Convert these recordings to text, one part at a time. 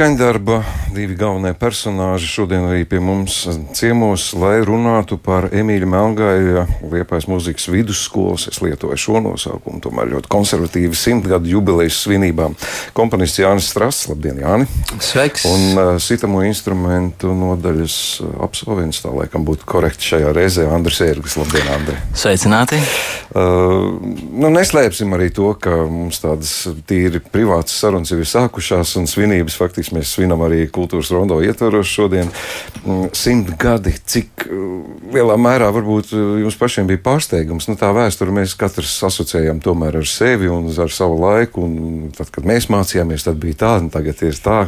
Šī skaņdarba divi galvenie personāži šodien arī pie mums ciemos, lai runātu par Emīļa Melngāja Liepājas mūzikas vidusskolas. Es lietoju šo nosaukumu, tomēr ļoti konservatīvi simtgadu jubilejas svinībām. Komponists Jānis Strass, labdien, Jāni! Sveiks! Un uh, sitamo instrumentu nodaļas uh, absolvents, tā laikam būtu korekti šajā reizē, Andris Ērglis. Labdien, Andri! Sveicināti! Uh, nu, neslēpsim arī to, ka mums tādas tīri privātas sarunas jau ir sākušās un svinības faktiski mēs svinam arī kultūras rondo ietvaros šodien. Mm, simt gadi, cik uh, lielā mērā varbūt uh, jums pašiem bija pārsteigums. Nu, tā vēsture mēs katrs asociējam tomēr ar sevi un ar savu laiku. Un tad, kad mēs mācījāmies, tad bija tā, un tagad ir tā.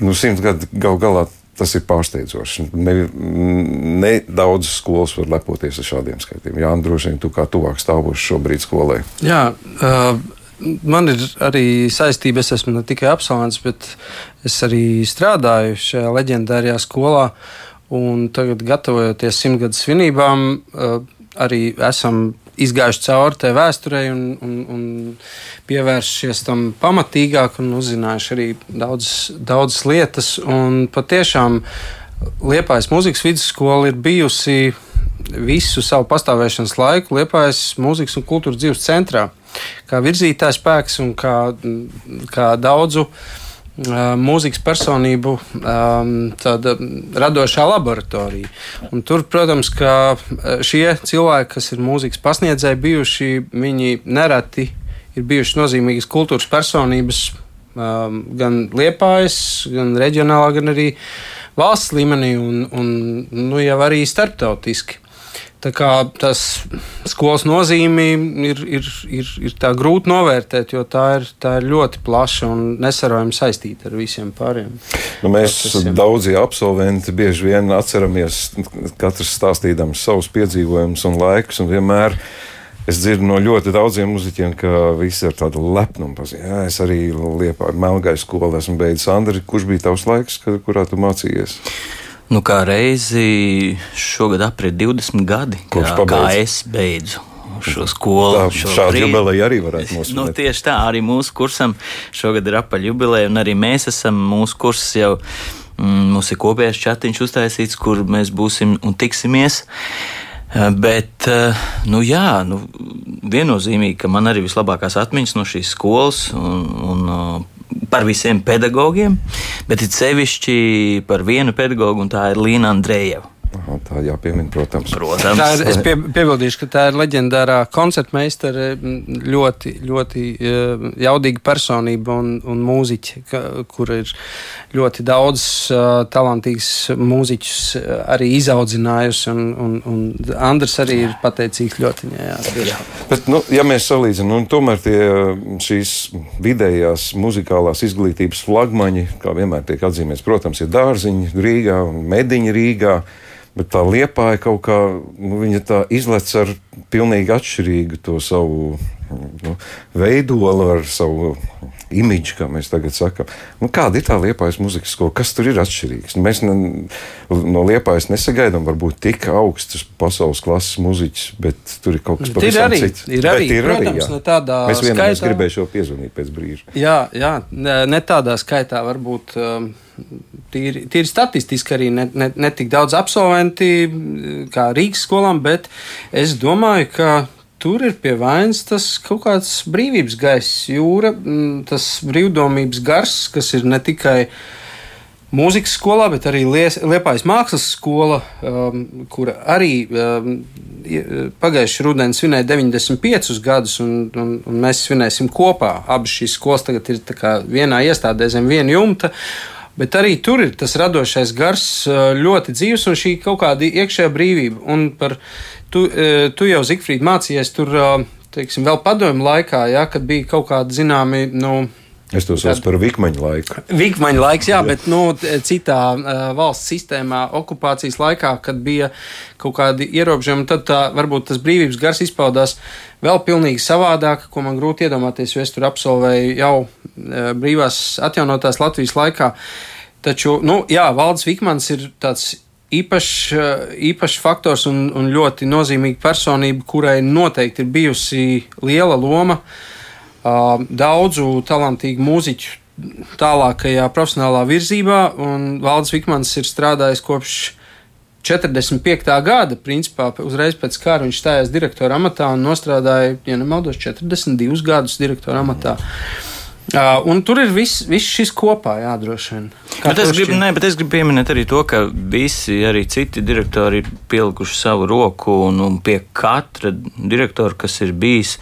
Nu, simt gadi gal galā tas ir pārsteidzoši. Ne, ne daudz skolas var lepoties ar šādiem skaitļiem. Jā, droši vien tu kā tuvāk stāvošs šobrīd skolai. Jā, uh, man ir arī saistība. Es esmu ne tikai absolvents, bet es arī strādāju šajā leģendārajā skolā. Un tagad, gatavojoties simtgades svinībām, arī esam izgājuši cauri tai vēsturei un, un, un pievērsušies tam pamatīgāk un uzzinājuši arī daudzas daudz lietas. Un patiešām Liepājas mūzikas vidusskola ir bijusi visu savu pastāvēšanas laiku Liepājas mūzikas un kultūras dzīves centrā kā virzītājs spēks un kā, kā daudzu mūzikas personību um, radošā laboratorija. Un tur, protams, ka šie cilvēki, kas ir mūzikas pasniedzēji bijuši, viņi nereti ir bijuši nozīmīgas kultūras personības gan Liepājas, gan reģionālā, gan arī valsts līmenī un, un nu, jau arī starptautiski. Tā kā tas skolas nozīme ir, ir, ir, ir grūti novērtēt, jo tā ir, tā ir ļoti plaša un nesarojami saistīta ar visiem pārējiem. Nu, mēs procesiem. daudzi absolventi bieži vien atceramies, katrs stāstīdams savus piedzīvojumus un laikus. Un vienmēr es dzirdu no ļoti daudziem muzeķiem, ka visi ir tādi lepnumi. Jā, es arī Liepā Melngai skolā esmu beidzis. Andri, kurš bija tavs laiks, kurā tu mācījies? Nu, kā reizi šogad aprit 20 gadi, kā, kā es beidzu šo skolu. Tā, šo šāda jubileja arī varētu mums nu, tieši tā, arī mūsu kursam šogad ir apaļ jubileja, un arī mēs esam mūsu kursus jau, mm, mums ir kopējais chatiņš uztaisīts, kur mēs būsim un tiksimies. Eh, bet, eh, nu jā, nu, viennozīmīgi, ka man arī vislabākās atmiņas no šīs skolas un, un par visiem pedagogiem, bet it sevišķi par vienu pedagogu, un tā ir Līna Andrejeva. Aha, tā jāpiemina, protams. protams. Tā ir, es pie, piebildīšu, ka tā ir leģendārā koncertmeistara, ļoti, ļoti eh, jaudīga personība un, un mūziķa, ka, kur ir ļoti daudz uh, talantīgs mūziķus eh, arī izaudzinājusi. Un, un, un Andrs arī ir pateicīgs ļoti viņai. Jā, Bet, nu, ja mēs salīdzinām, nu, tomēr tie, šīs vidējās muzikālās izglītības flagmaņi, kā vienmēr tiek atzīmēts, protams, ir dārziņi Rīgā un mediņi Rīgā. Bet tā liepā ir kaut kā, nu, izlec ar pilnīgi atšķirīgu to savu nu, veidolu, ar savu imidžu, kā mēs tagad sakām. Nu, kāda ir tā liepājas muzikas skola? Kas tur ir atšķirīgs? Nu, mēs ne, no liepājas nesagaidām varbūt tik augstus pasaules klases muziķus, bet tur ir kaut kas pavisam arī, cits. Ir arī, bet ir protams, arī, jā. ne tādā mēs vienam skaitā... gribēju šo piezvanīt pēc brīža. Jā, jā ne, ne tādā skaitā varbūt. Um, tīri, tīri statistiski arī ne, ne, ne tik daudz absolventi kā Rīgas skolām, bet es domāju, ka tur ir pie vainas tas kaut kāds brīvības gaiss, jūra, mm, tas brīvdomības gars, kas ir ne tikai mūzikas skolā, bet arī Liepājas mākslas skola, um, kura arī um, pagājušajā rudenī svinēja 95 gadus, un, un, un mēs svinēsim kopā. Abas šīs skolas tagad ir vienā iestādē zem viena jumta. Bet arī tur ir tas radošais gars ļoti dzīves un šī kaut kāda iekšējā brīvība. Un par, tu, tu jau, Zikfrīd, mācījies tur, teiksim, vēl padomju laikā, ja, kad bija kaut kādi zināmi, nu, Es to saucu par Vikmaņa laiku. Vikmaņa laiks, jā, bet nu, citā uh, valsts sistēmā, okupācijas laikā, kad bija kaut kādi ierobežojumi, tad tā, varbūt tas brīvības gars izpaudās vēl pilnīgi savādāk, ko man grūti iedomāties, jo es tur absolvēju jau uh, brīvās atjaunotās Latvijas laikā. Taču, nu, jā, Valdis Vikmans ir tāds īpašs, īpašs faktors un, un ļoti nozīmīga personība, kurai noteikti ir bijusi liela loma uh, daudzu talantīgu mūziķu tālākajā profesionālā virzībā, Valdis Vikmans ir strādājis kopš 45. gada, principā uzreiz pēc kara viņš stājās direktora amatā un nostrādāja, ja nemaldos, 42 gadus direktora amatā. Uh, un tur ir viss, viss šis kopā, jā, droši vien. Bet es, gribu, ne, bet es gribu pieminēt arī to, ka visi arī citi direktori ir pielikuši savu roku, un, un pie katra direktora, kas ir bijis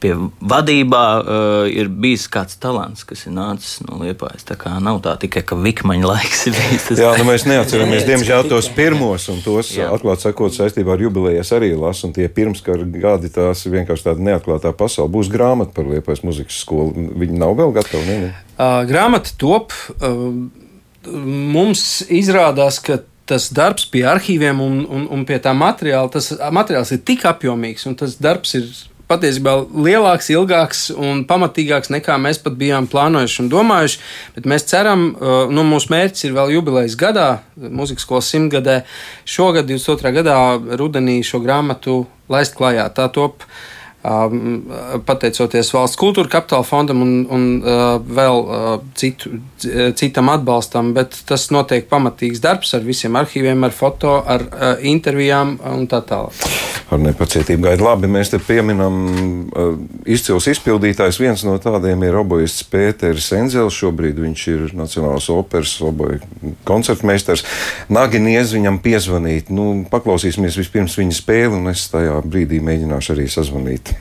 pie vadībā, uh, ir bijis kāds talants, kas ir nācis no liepājas. Tā kā nav tā tikai, ka vikmaņa laiks ir bijis. Tas jā, nu mēs neatceramies, diemžēl, tos pirmos, un tos, jā. atklāt sakot, saistībā ar jubilējas arī lasu, un tie pirmskara gadi tās ir vienkārši tāda neatklātā pasaule. Būs grāmata par liepājas muzikas skolu. Viņi nav vēl gatavi. Ne, ne? Uh, grāmata top. Uh, mums izrādās, ka tas darbs pie arhīviem un, un, un pie tā materiāla, tas materiāls ir tik apjomīgs un tas darbs ir patiesībā lielāks, ilgāks un pamatīgāks nekā mēs pat bijām plānojuši un domājuši. Bet mēs ceram, nu, mūsu mērķis ir vēl jubilejas gadā, mūzikas skolas simtgadē. Šogad, 22. gadā, rudenī šo grāmatu laist klajā. Tā top uh, pateicoties valsts kultūra kapitāla fondam un, un vēl citu, citam atbalstam, bet tas notiek pamatīgs darbs ar visiem arhīviem, ar foto, ar intervijām un tā tālāk. Ar nepacietību gaida. Labi, mēs te pieminam izcils izpildītājs. Viens no tādiem ir obojists Pēters Enzels. Šobrīd viņš ir Nacionālās operas oboju koncertmeistars. Naginies viņam piezvanīt. Nu, paklausīsimies vispirms viņa spēli, un es tajā brīdī mēģināšu arī sazvanīt.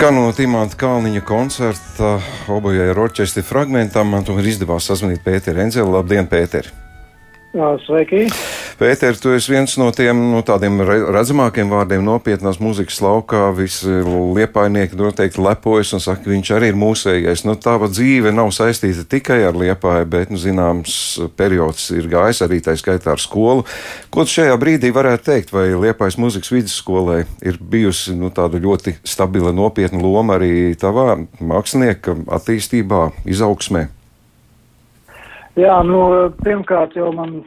Skanot Imants Kalniņa koncerta obojai ar orķestri fragmentam, man tomēr izdevās sazvanīt Pēteru Enzelu. Labdien, Pēteri! Sveiki! Pēter, tu esi viens no tiem no tādiem redzamākiem vārdiem nopietnās mūzikas laukā. Visi liepainieki noteikti lepojas un saka, ka viņš arī ir mūsējais. Nu, tava dzīve nav saistīta tikai ar liepāju, bet, nu, zināms, periods ir gājis arī tā skaitā ar skolu. Ko tu šajā brīdī varētu teikt, vai liepājas mūzikas vidusskolē ir bijusi nu, tāda ļoti stabila, nopietna loma arī tavā mākslinieka attīstībā, izaugsmē? Jā, nu, pirmkārt jau man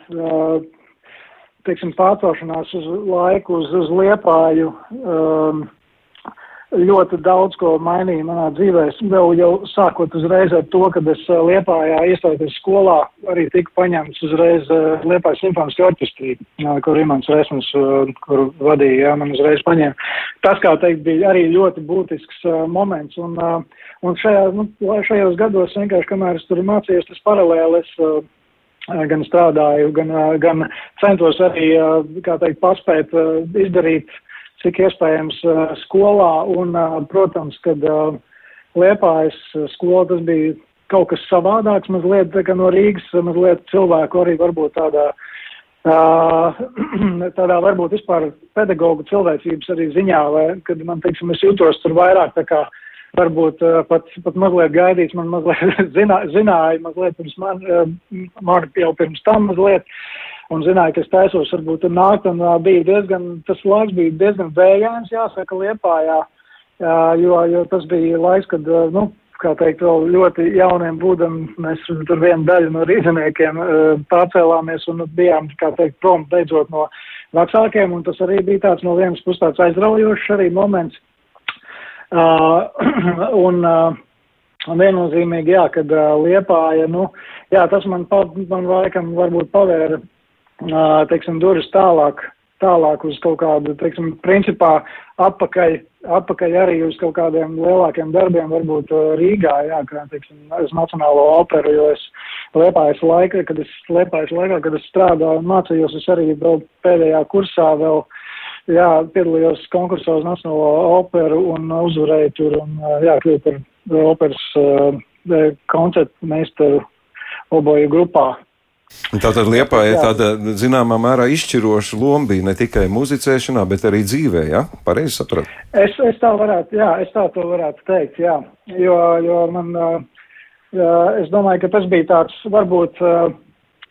teiksim, pārcelšanās uz laiku, uz, uz liepāju, um, ļoti daudz ko mainīja manā dzīvē. Vēl jau sākot uzreiz ar to, kad es uh, liepājā iestājoties skolā, arī tika paņemts uzreiz uh, liepājas simfoniski orķestrī, kur Imants Resmus, uh, kur vadīja, jā, man uzreiz paņēma. Tas, kā teikt, bija arī ļoti būtisks moments. Un, un šajā, nu, šajos gados vienkārši, kamēr es tur mācījos, tas paralēli es uh, gan strādāju, gan, gan centos arī, kā teikt, paspēt izdarīt, cik iespējams skolā. Un, protams, kad Liepājas skola tas bija kaut kas savādāks, mazliet no Rīgas, mazliet cilvēku arī varbūt tādā tādā varbūt vispār pedagoģu cilvēcības arī ziņā, vai, kad man, teiksim, es jūtos tur vairāk tā kā varbūt pat, pat mazliet gaidīts, man mazliet zinā, zināja, mazliet pirms man, man jau pirms tam mazliet, un zināja, ka es taisos varbūt tur nākt, un bija diezgan, tas laiks bija diezgan vējāns, jāsaka, Liepājā, jo, jo tas bija laiks, kad, nu, kā teikt, vēl ļoti jauniem būdam, mēs tur vienu daļu no rīzniekiem pārcēlāmies un bijām, kā teikt, prom beidzot no vecākiem, un tas arī bija tāds no vienas puses tāds aizraujošs arī moments. Uh, un, uh, un viennozīmīgi, jā, kad uh, liepāja, nu, jā, tas man, pa, man laikam varbūt pavēra, uh, teiksim, durvis tālāk, tālāk uz kaut kādu, teiksim, principā atpakaļ, atpakaļ arī uz kaut kādiem lielākiem darbiem, varbūt uh, Rīgā, jā, kā, teiksim, uz Nacionālo operu, jo es liepājas laika, kad es liepājas laikā, kad es strādāju un mācījos, es arī vēl pēdējā kursā vēl uh, jā, piedalījos konkursā uz Nacionālo operu un uzvarēju tur un jā, kļuvu par operas uh, koncertu meistaru oboju grupā. Tātad Liepā ir tāda zināmā mērā izšķiroša loma bija ne tikai muzicēšanā, bet arī dzīvē, jā? Ja? Pareizi sapratu? Es, es tā varētu, jā, es tā to varētu teikt, jā. Jo, jo man, jā, es domāju, ka tas bija tāds, varbūt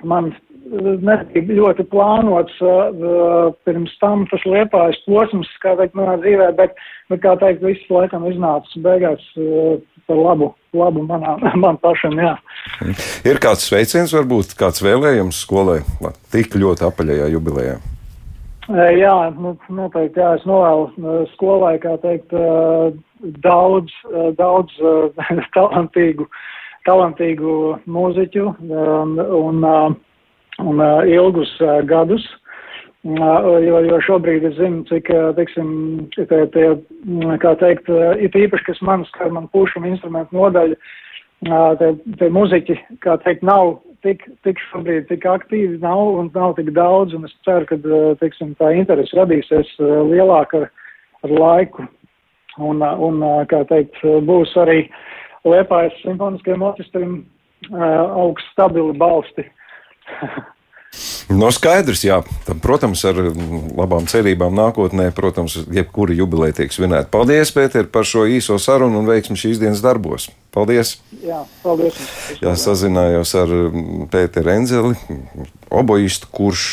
man nebija ļoti plānots uh, pirms tam tas liepājas posms, kā teikt, manā dzīvē, bet, bet kā teikt, viss laikam iznāca beigās uh, par labu, labu manā, man pašam, jā. Ir kāds sveiciens, varbūt kāds vēlējums skolai tik ļoti apaļajā jubilejā? Jā, nu, noteikti, jā, es novēlu skolai, kā teikt, daudz, daudz talantīgu, talantīgu mūziķu un, un un uh, ilgus uh, gadus. Uh, jo, jo šobrīd es zinu, cik, teiksim, tie, tie, kā teikt, ir īpaši, kas man skar, man pušuma instrumentu nodaļa, tie, tie muziķi, kā teikt, nav tik, tik šobrīd tik aktīvi, nav un nav tik daudz, un es ceru, ka, teiksim, tā interese radīsies lielāka ar, ar laiku, un, un, kā teikt, būs arī Liepājas simfoniskajam orķestrim augsts stabili balsti No skaidrs, jā. Protams, ar labām cerībām nākotnē, protams, jebkura jubileja tiek svinēta. Paldies, Pēter, par šo īso sarunu un veiksmu šīs dienas darbos. Paldies! Jā, paldies! Jā, sazinājos ar Pēteru Enzeli, obojistu, kurš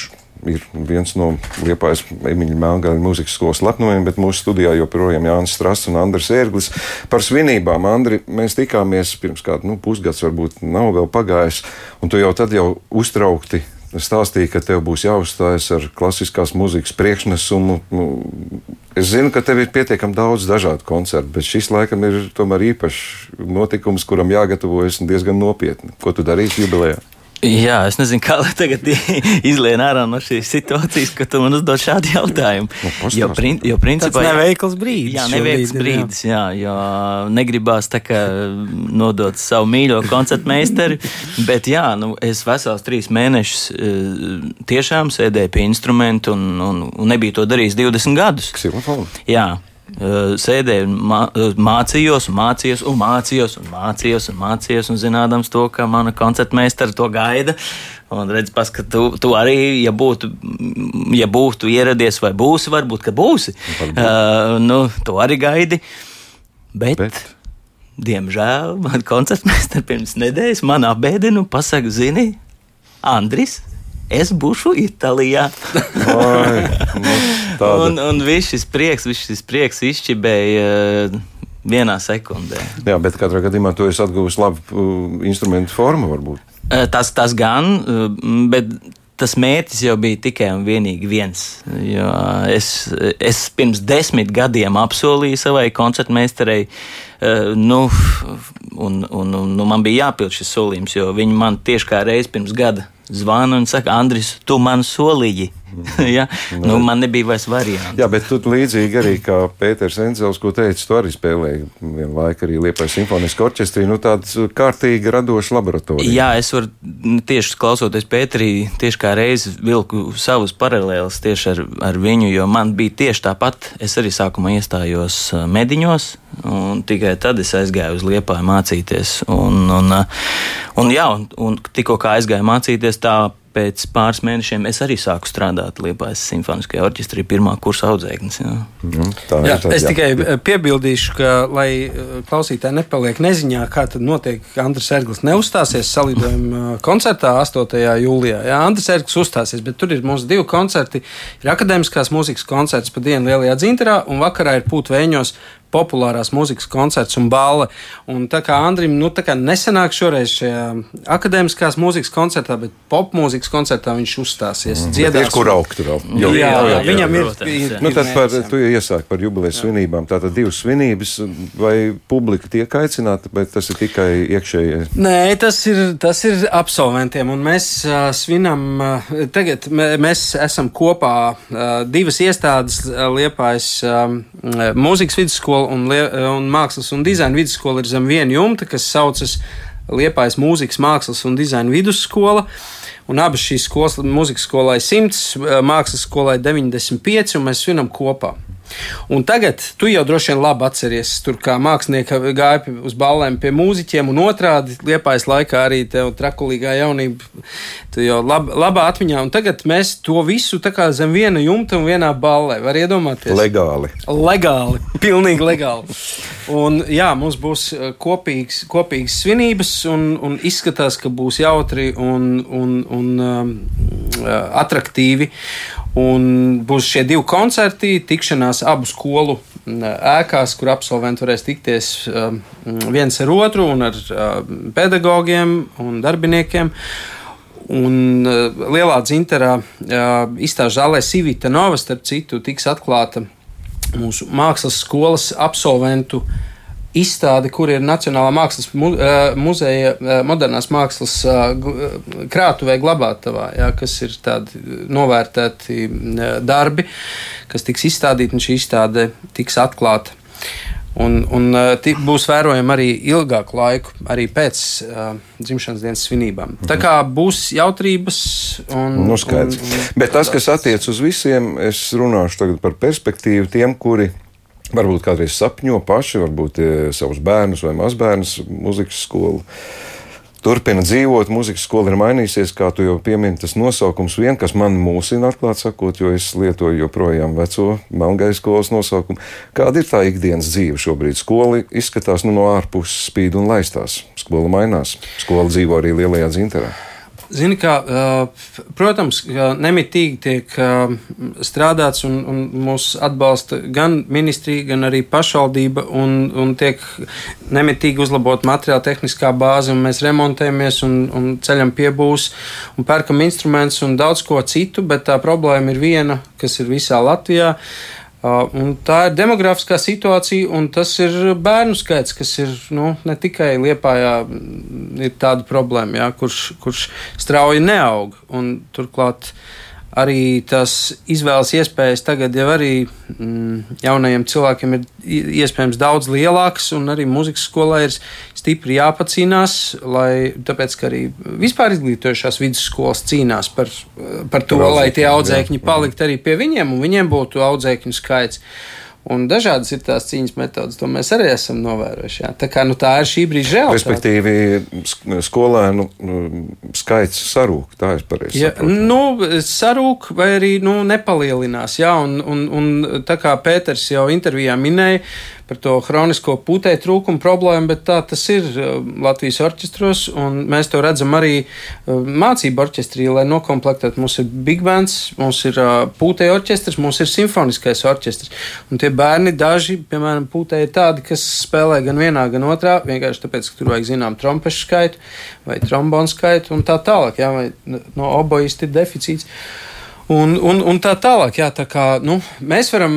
ir viens no Liepājas Emīļa Melngāļa mūzikas skolas lepnumiem, bet mūsu studijā joprojām Jānis Strasts un Andris Ērglis. Par svinībām, Andri, mēs tikāmies pirms kāda nu, pusgads, varbūt nav vēl pagājis, un tu jau tad jau uztraukti stāstīja, ka tev būs jāuzstājas ar klasiskās mūzikas priekšnesumu. Nu, es zinu, ka tev ir pietiekami daudz dažādu koncertu, bet šis laikam ir tomēr īpašs notikums, kuram jāgatavojas diezgan nopietni. Ko tu darīsi jubilejā? Jā, es nezinu, kā lai tagad izlien ārā no šīs situācijas, ka tu man uzdod šādu jautājumu. Nu, jo, prin, jo principā tas neveikls brīdis. Jā, neveikls brīdis, jā, jo negribās tā kā nodot savu mīļo koncertu meistari, bet jā, nu, es vesels trīs mēnešus eh, tiešām sēdēju pie instrumentu un, un, un nebiju to darījis 20 gadus. Ksilofonu? Jā, sēdēju un eh, mācījos, un mācījos, un mācījos, un mācījos, un mācījos, un zinādams to, ka mana koncerta meistara to gaida. Un redz, pas, ka tu, tu arī, ja būtu, ja būtu ieradies vai būsi, varbūt, ka būsi, varbūt. uh, nu, to arī gaidi. Bet, Bet. diemžēl, man koncerta meistara pirms nedēļas man apbēdina un pasaka, zini, Andris, es būšu Itālijā. Ai, nu, un, un viss šis prieks, viss šis prieks izšķibēja. Uh, vienā sekundē. Jā, bet katrā gadījumā tu esi atguvis labu uh, instrumentu formu, varbūt. Uh, tas, tas gan, uh, bet tas mērķis jau bija tikai un vienīgi viens. Es, es pirms desmit gadiem apsolīju savai koncertmeistarei, nu, un, un, un nu, man bija jāpild šis solījums, jo viņi man tieši kā reiz pirms gada zvana un saka, Andris, tu man solīji. ja? nu, man nebija vairs variantu. Jā, bet tu līdzīgi arī kā Pēters Enzels, ko teici, tu arī spēlēji vienu laiku arī Liepais simfoniskā orķestrī, nu tāds kārtīgi radošs laboratorija. Jā, es varu tieši klausoties Pēterī, tieši kā reizi vilku savus paralēlus tieši ar, ar viņu, jo man bija tieši tāpat. Es arī sākumā iestājos mediņos, un tikai tad es aizgāju uz Liepāju mācīties. Un, un, un, jā, un, un tikko kā aizgāju mācīties, tā pēc pāris mēnešiem es arī sāku strādāt Liepājas simfoniskajā orķestrī, pirmā kursa audzēknis. Jā. Mm, tā Jā, ir. tā, es jā. tikai jā. piebildīšu, ka, lai eh, klausītāji nepaliek neziņā, kā tad notiek, ka Andris Erglis neuzstāsies salidojuma eh, koncertā 8. jūlijā. Jā, Andris Erglis uzstāsies, bet tur ir mums divi koncerti. Ir akadēmiskās mūzikas koncerts pa dienu Lielajā dzinterā un vakarā ir pūtvēņos populārās mūzikas koncerts un balva. Un tā kā Andrim nu, tā kā nesenāk šoreiz šajā akadēmiskās mūzikas koncertā, bet popmūzikas koncertā viņš uzstāsies. Mm. Bet ir kur augt vēl. Jā, jā, jā, jā, viņam ir. protams, ir, jā. Nu, ir tad par, jā. tu jau iesāki par jubilejas svinībām. Tātad divas svinības, vai publika tiek aicināta, vai tas ir tikai iekšējie? Nē, tas ir, tas ir absolventiem. Un mēs uh, svinam, uh, tagad mē- mēs esam kopā uh, divas iestādes, uh, Liepājas uh, mūzikas vidusskola un, lie, un mākslas un dizaina vidusskola ir zem viena jumta, kas saucas Liepājas mūzikas, mākslas un dizaina vidusskola. Un abas šīs skolas, mūzikas skolai 100, mākslas skolai 95, un mēs svinam kopā. Un tagad tu jau droši vien labi atceries, tur kā mākslinieka gāja uz ballēm pie mūziķiem, un otrādi liepājas laikā arī tev trakulīgā jaunība. Tu jau lab, labā atmiņā, un tagad mēs to visu tā kā zem viena jumta un vienā ballē. Var iedomāties? Legāli. Legāli, pilnīgi legāli. Un, jā, mums būs uh, kopīgs, kopīgas svinības, un, un izskatās, ka būs jautri un, un, un um, uh, attraktīvi. Un būs šie divi koncerti, tikšanās abu skolu mm, ēkās, kur absolventi varēs tikties um, viens ar otru, un ar um, pedagogiem un darbiniekiem. Un uh, lielā dzinterā uh, izstāžu zālē Sivita Nova, starp citu, tiks atklāta mūsu mākslas skolas absolventu izstāde, kur ir Nacionālā mākslas mu, eh, muzeja eh, modernās mākslas eh, krātuvē glabātavā, jā, kas ir tādi novērtēti darbi, kas tiks izstādīti, un šī izstāde tiks atklāta. Un, un būs vērojama arī ilgāku laiku, arī pēc uh, dzimšanas dienas svinībām. Tā kā būs jautrības un. Nu, skaidrs. un, un Bet tas, kas attiec uz visiem, es runāšu tagad par perspektīvu tiem, kuri varbūt kādreiz sapņo paši, varbūt eh, savus bērnus vai mazbērnus mūzikas skolu. Turpina dzīvot, mūzikas skola ir mainījusies, kā tu jau piemini, tas nosaukums vien, kas man mūsina, atklāt sakot, jo es lietoju joprojām veco Melngai skolas nosaukumu. Kāda ir tā ikdienas dzīve šobrīd? Skola izskatās nu, no ārpuses spīd un laistās. Skola mainās. Skola dzīvo arī lielajā dzinterā. Zini, kā, protams, nemitīgi tiek strādāts un, un mūs atbalsta gan ministrija, gan arī pašvaldība, un, un tiek nemitīgi uzlabot materiāla tehniskā bāze, un mēs remontējamies un, un ceļam piebūs un pērkam instrumentus un daudz ko citu, bet tā problēma ir viena, kas ir visā Latvijā. Uh, un tā ir demografiskā situācija, un tas ir bērnu skaits, kas ir nu, ne tikai Lietpājā, ir tāda problēma, jā, kurš, kurš strauji neaug. Turklāt arī tās izvēles iespējas tagad jau arī mm, jaunajiem cilvēkiem ir iespējams daudz lielākas, un arī muzikas skolā ir stipri jāpacīnās, lai, tāpēc, ka arī vispār izglītojušās vidusskolas cīnās par, par to, lai tie audzēkņi palikt arī pie viņiem, un viņiem būtu audzēkņu skaits. Un dažādas ir tās cīņas metodas, to mēs arī esam novērojuši. Jā. Tā, kā, nu, tā ir šī brīža realitāte. Respektīvi, sk- skolēnu mm, skaits sarūk. Tā ir pareizi. Ja, nu, sarūk vai arī nu, nepalielinās. Jā, un, un, un tā kā Pēters jau intervijā minēja par to chronisko putēju trūkumu problēmu, bet tā tas ir uh, Latvijas orķestros, un mēs to redzam arī uh, mācību orķestrī, lai nokomplektētu. Mums ir big bands, mums ir uh, pūtēju orķestris, mums ir simfoniskais orķestris. Un tie bērni, daži, piemēram, pūtēji ir tādi, kas spēlē gan vienā, gan otrā, vienkārši tāpēc, ka tur vajag zinām trompešu skaitu vai trombonu skaitu un tā tālāk, jā, vai no obojisti ir deficīts. Un, un, un tā tālāk, jā, tā kā nu, mēs varam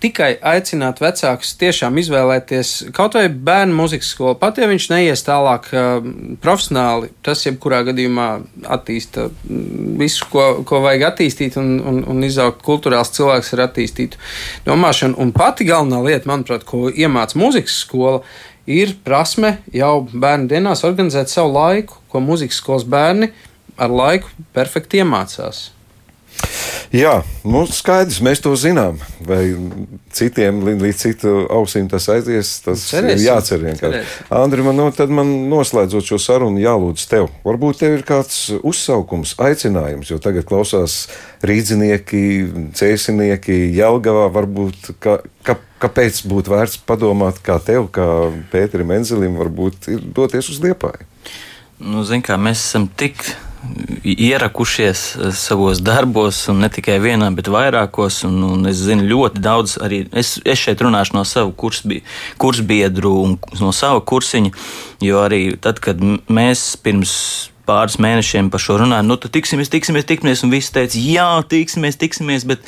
tikai aicināt vecākus tiešām izvēlēties kaut vai bērnu mūzikas skolu. Pat ja viņš neies tālāk uh, profesionāli, tas jebkurā gadījumā attīsta mm, visu, ko, ko vajag attīstīt, un, un, un izaugt kultūrāls cilvēks ar attīstītu domāšanu. Un pati galvenā lieta, manuprāt, ko iemāca mūzikas skola, ir prasme jau bērnu dienās organizēt savu laiku, ko mūzikas skolas bērni ar laiku perfekti iemācās. Jā, nu, skaidrs, mēs to zinām. Vai citiem līdz citu ausīm tas aizies, tas Cerēsim. ir jācer vienkārši. Andri, man, no, tad man noslēdzot šo sarunu, jālūdz tev. Varbūt tev ir kāds uzsaukums, aicinājums, jo tagad klausās rīdzinieki, cēsinieki, Jelgavā. Varbūt, ka, ka, kāpēc būtu vērts padomāt, kā tev, kā Pēterim Enzelim, varbūt ir doties uz Liepāju? Nu, zin, kā, mēs esam tik ierakušies eh, savos darbos, un ne tikai vienā, bet vairākos. Un, un es zinu ļoti daudz, arī es, es šeit runāšu no savu kursbi, kursbiedru un no sava kursiņa, jo arī tad, kad mēs pirms pāris mēnešiem par šo runājām, nu, tad tiksimies, tiksimies, tiksimies, un visi teica, jā, tiksimies, tiksimies, bet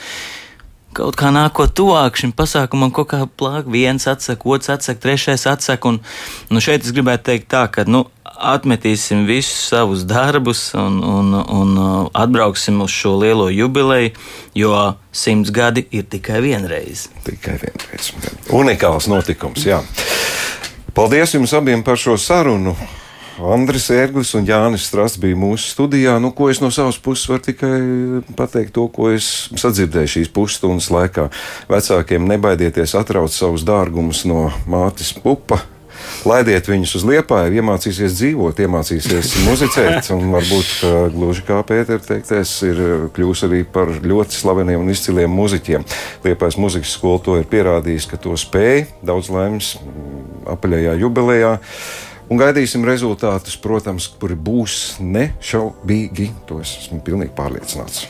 kaut kā nākot tuvāk šim pasākumam, kaut kā plāk, viens atsaka, otrs atsaka, trešais atsaka, un nu, šeit es gribētu teikt tā, ka, nu, atmetīsim visus savus darbus un, un, un uh, atbrauksim uz šo lielo jubileju, jo simts gadi ir tikai vienreiz. Tikai vienreiz. Unikāls notikums, jā. Paldies jums abiem par šo sarunu. Andris Ērglis un Jānis Strāsts bija mūsu studijā. Nu, ko es no savas puses varu tikai pateikt, to, ko es sadzirdēju šīs pusstundas laikā. Vecākiem nebaidieties atraut savus dārgumus no mātes pupa laidiet viņus uz liepāju, iemācīsies dzīvot, iemācīsies muzicēt. Un varbūt, gluži kā Pēters teiktais, ir kļūs arī par ļoti slaveniem un izciliem muzeķiem. Liepājas muzikas skola to ir pierādījis, ka to spēj. Daudz laimes mm, apaļajā jubilejā. Un gaidīsim rezultātus, protams, kuri būs nešaubīgi. To es esmu pilnīgi pārliecināts.